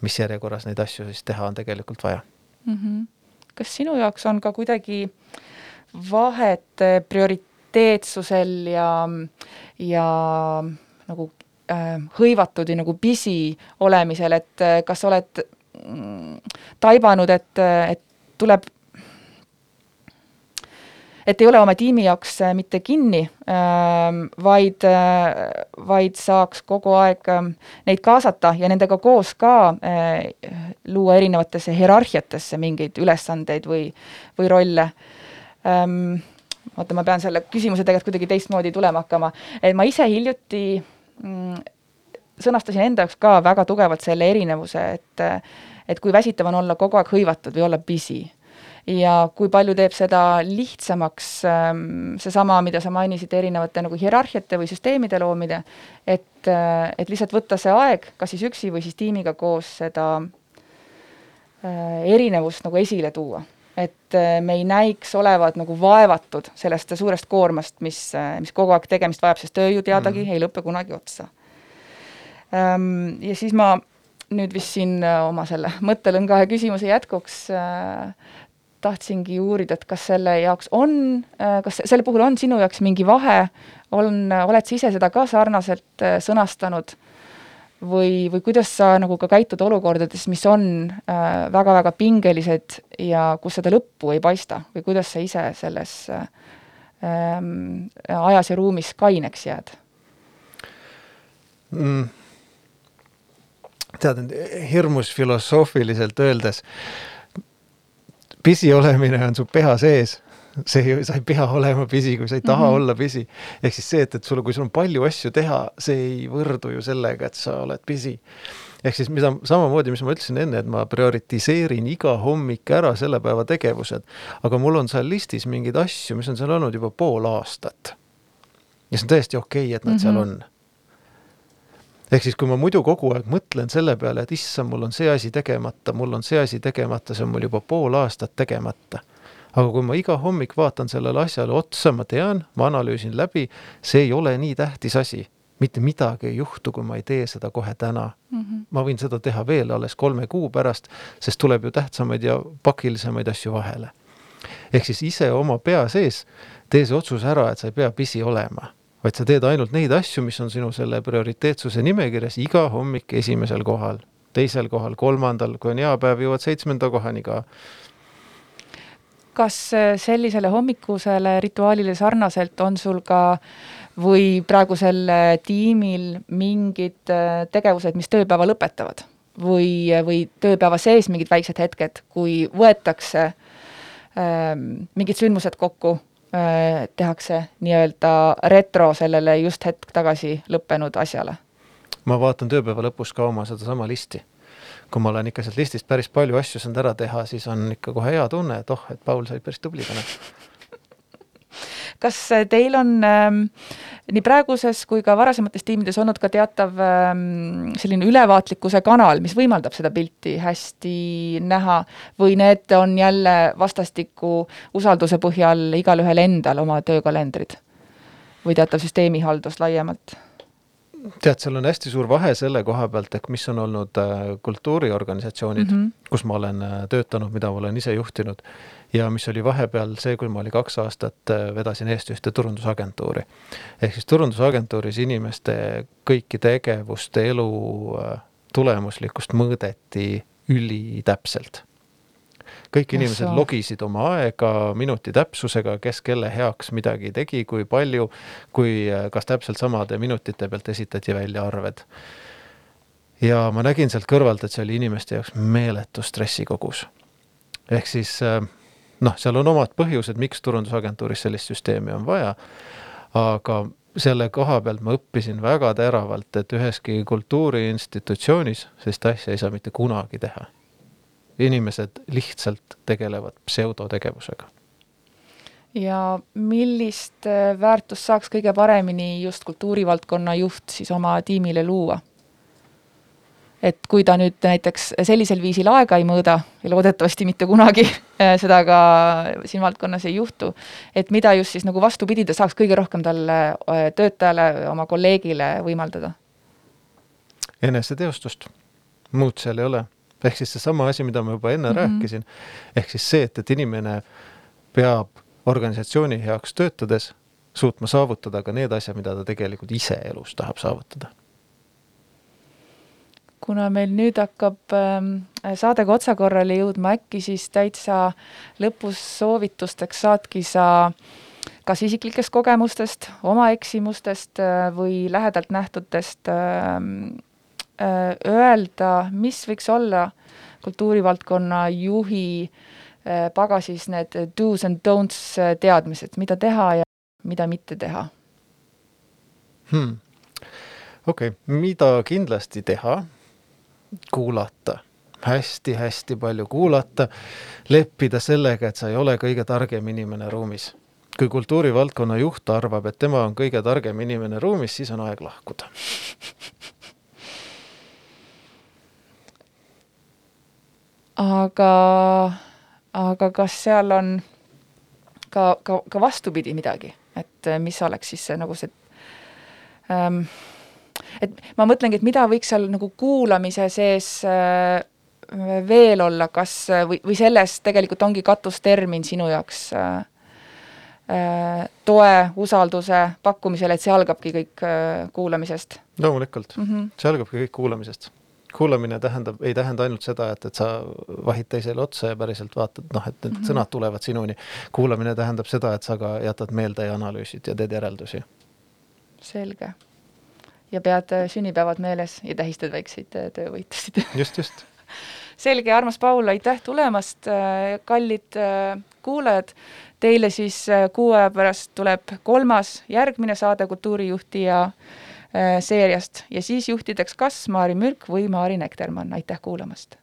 mis järjekorras neid asju siis teha on tegelikult vaja mm. -hmm. Kas sinu jaoks on ka kuidagi vahet eh, prioriteetsusel ja, ja nagu äh, hõivatud ja nagu pisi olemisel, et eh, kas oled mm, taibanud, et, et tuleb et ei ole oma tiimi jaoks äh, mitte kinni, ähm, vaid, äh, vaid saaks kogu aeg ähm, neid kaasata ja nendega koos ka äh, luua erinevatesse hierarhiatesse mingeid ülesandeid või, või rolle. Ähm, oota, ma pean selle küsimuse tegelikult kuidagi teistmoodi tulema hakkama, et ma ise hiljuti mm, sõnastasin enda jaoks ka väga tugevalt selle erinevuse, et et kui väsitav on olla kogu aeg hõivatud või olla busy ja kui palju teeb seda lihtsamaks ähm, seesama, mida sa mainisid, erinevate nagu hierarhiate või süsteemide loomine, et, äh, et lihtsalt võtta see aeg, kas siis üksi või siis tiimiga koos seda äh, erinevust nagu esile tuua. et äh, me ei näiks olevat nagu vaevatud sellest suurest koormast, mis, mis kogu aeg tegemist vajab, sest töö ju teadagi mm -hmm. ei lõpe kunagi otsa. Ähm, ja siis ma nüüd vist siin oma selle mõttelõnga ja küsimuse jätkuks tahtsingi uurida, et kas selle jaoks on, äh, kas selle puhul on sinu jaoks mingi vahe, on, oled sa ise seda ka sarnaselt äh, sõnastanud või, või kuidas sa nagu ka käitud olukordades, mis on väga-väga äh, pingelised ja kus seda lõppu ei paista või kuidas sa ise selles äh, ajas ja ruumis kaineks jääd mm.? tead, hirmus filosoofiliselt öeldes pisi olemine on su peha sees see ju, sa ei pea olema pisi, kui sa ei taha mm -hmm. olla pisi. ehk siis see, et, et sul, kui sul on palju asju teha, see ei võrdu ju sellega, et sa oled pisi. ehk siis mida samamoodi, mis ma ütlesin enne, et ma prioritiseerin iga hommik ära selle päeva tegevused, aga mul on seal listis mingeid asju, mis on seal olnud juba pool aastat. ja see on täiesti okei okay,, et nad mm -hmm. seal on ehk siis, kui ma muidu kogu aeg mõtlen selle peale, et issand, mul on see asi tegemata, mul on see asi tegemata, see on mul juba pool aastat tegemata. aga kui ma iga hommik vaatan sellele asjale otsa, ma tean, ma analüüsin läbi, see ei ole nii tähtis asi. mitte midagi ei juhtu, kui ma ei tee seda kohe täna mm. -hmm. ma võin seda teha veel alles kolme kuu pärast, sest tuleb ju tähtsamaid ja pakilisemaid asju vahele. ehk siis ise oma pea sees tee see otsus ära, et sa ei pea pisi olema vaid sa teed ainult neid asju, mis on sinu selle prioriteetsuse nimekirjas iga hommik esimesel kohal, teisel kohal, kolmandal, kui on hea päev, jõuad seitsmenda kohani ka. kas äh, sellisele hommikusele rituaalile sarnaselt on sul ka või praegusel äh, tiimil mingid äh, tegevused, mis tööpäeva lõpetavad? või, või tööpäeva sees mingid väiksed hetked, kui võetakse ähm, mingid sündmused kokku tehakse nii-öelda retro sellele just hetk tagasi lõppenud asjale? ma vaatan tööpäeva lõpus ka oma sedasama listi. kui ma olen ikka sealt listist päris palju asju saanud ära teha, siis on ikka kohe hea tunne, et oh, et Paul sai päris tubli täna. Kas teil on ähm, nii praeguses kui ka varasemates tiimides olnud ka teatav ähm, selline ülevaatlikkuse kanal, mis võimaldab seda pilti hästi näha või need on jälle vastastikku usalduse põhjal igalühel endal oma töökalendrid? või teatav süsteemihaldus laiemalt? Tead, seal on hästi suur vahe selle koha pealt, ehk mis on olnud äh, kultuuriorganisatsioonid mm, -hmm. kus ma olen äh, töötanud, mida ma olen ise juhtinud ja mis oli vahepeal see, kui ma olin kaks aastat, äh, vedasin eest ühte turundusagentuuri. ehk siis turundusagentuuris inimeste kõiki tegevuste, elu tulemuslikkust mõõdeti ülitäpselt kõik inimesed Ossa. logisid oma aega minuti täpsusega, kes kelle heaks midagi tegi, kui palju, kui kas täpselt samade minutite pealt esitati välja arved. ja ma nägin sealt kõrvalt, et see oli inimeste jaoks meeletu stressikogus. ehk siis noh, seal on omad põhjused, miks turundusagentuuris sellist süsteemi on vaja, aga selle koha pealt ma õppisin väga teravalt, et üheski kultuuriinstitutsioonis sellist asja ei saa mitte kunagi teha inimesed lihtsalt tegelevad pseudotegevusega. ja millist äh, väärtust saaks kõige paremini just kultuurivaldkonna juht siis oma tiimile luua? et kui ta nüüd näiteks sellisel viisil aega ei mõõda ja loodetavasti mitte kunagi äh, seda ka siin valdkonnas ei juhtu, et mida just siis nagu vastupidi ta saaks kõige rohkem talle äh, töötajale, oma kolleegile võimaldada? eneseteostust, muud seal ei ole ehk siis seesama asi, mida ma juba enne mm -hmm. rääkisin, ehk siis see, et, et inimene peab organisatsiooni heaks töötades suutma saavutada ka need asjad, mida ta tegelikult ise elus tahab saavutada. kuna meil nüüd hakkab äh, saadega otsakorrale jõudma, äkki siis täitsa lõpus soovitusteks saadki sa kas isiklikest kogemustest, oma eksimustest äh, või lähedalt nähtutest äh, Äh, öelda, mis võiks olla kultuurivaldkonna juhi äh, pagasis need do's and don'ts äh, teadmised, mida teha ja mida mitte teha hmm.? okei okay., mida kindlasti teha? kuulata hästi-hästi palju kuulata, leppida sellega, et sa ei ole kõige targem inimene ruumis. kui kultuurivaldkonna juht arvab, et tema on kõige targem inimene ruumis, siis on aeg lahkuda aga, aga kas seal on ka, ka, ka vastupidi midagi, et äh, mis oleks siis see nagu see ähm, et ma mõtlengi, et mida võiks seal nagu kuulamise sees äh, veel olla, kas või, või selles tegelikult ongi katustermin sinu jaoks äh, äh, toe, usalduse pakkumisel, et see algabki kõik äh, kuulamisest? loomulikult mm, -hmm. see algabki kõik kuulamisest kuulamine tähendab, ei tähenda ainult seda, et, et sa vahid teisele otsa ja päriselt vaatad, noh, et need mm -hmm. sõnad tulevad sinuni. kuulamine tähendab seda, et sa ka jätad meelde ja analüüsid ja teed järeldusi. selge. ja pead äh, sünnipäevad meeles ja tähistad väikseid äh, töövõitusid just, just selge, armas Paul, aitäh tulemast, äh, kallid kuulajad, teile siis kuu aja pärast tuleb kolmas, järgmine saade Kultuurijuhti ja seeriast ja siis juhtideks kas Maari Mürk või Maari Nektermann, aitäh kuulamast!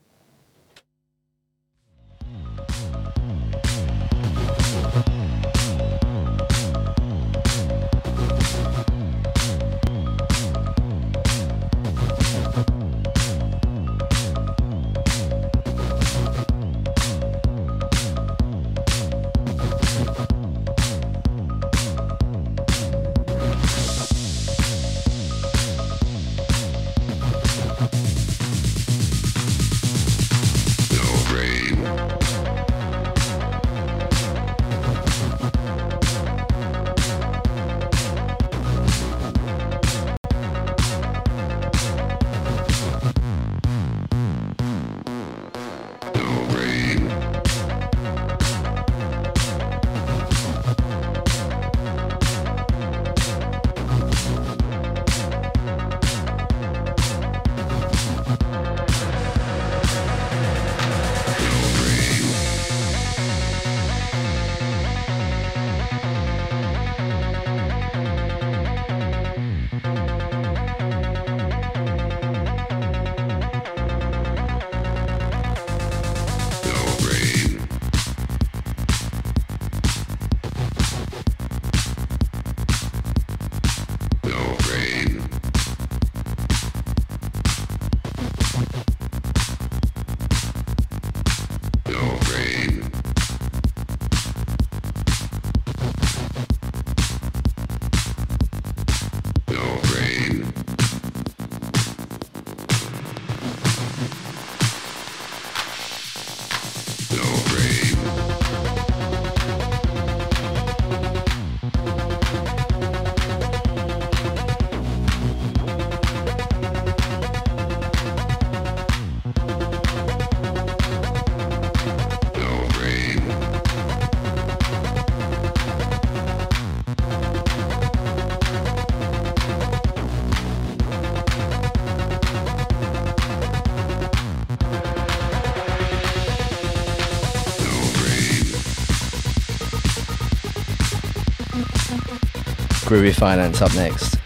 Groovy Finance up next.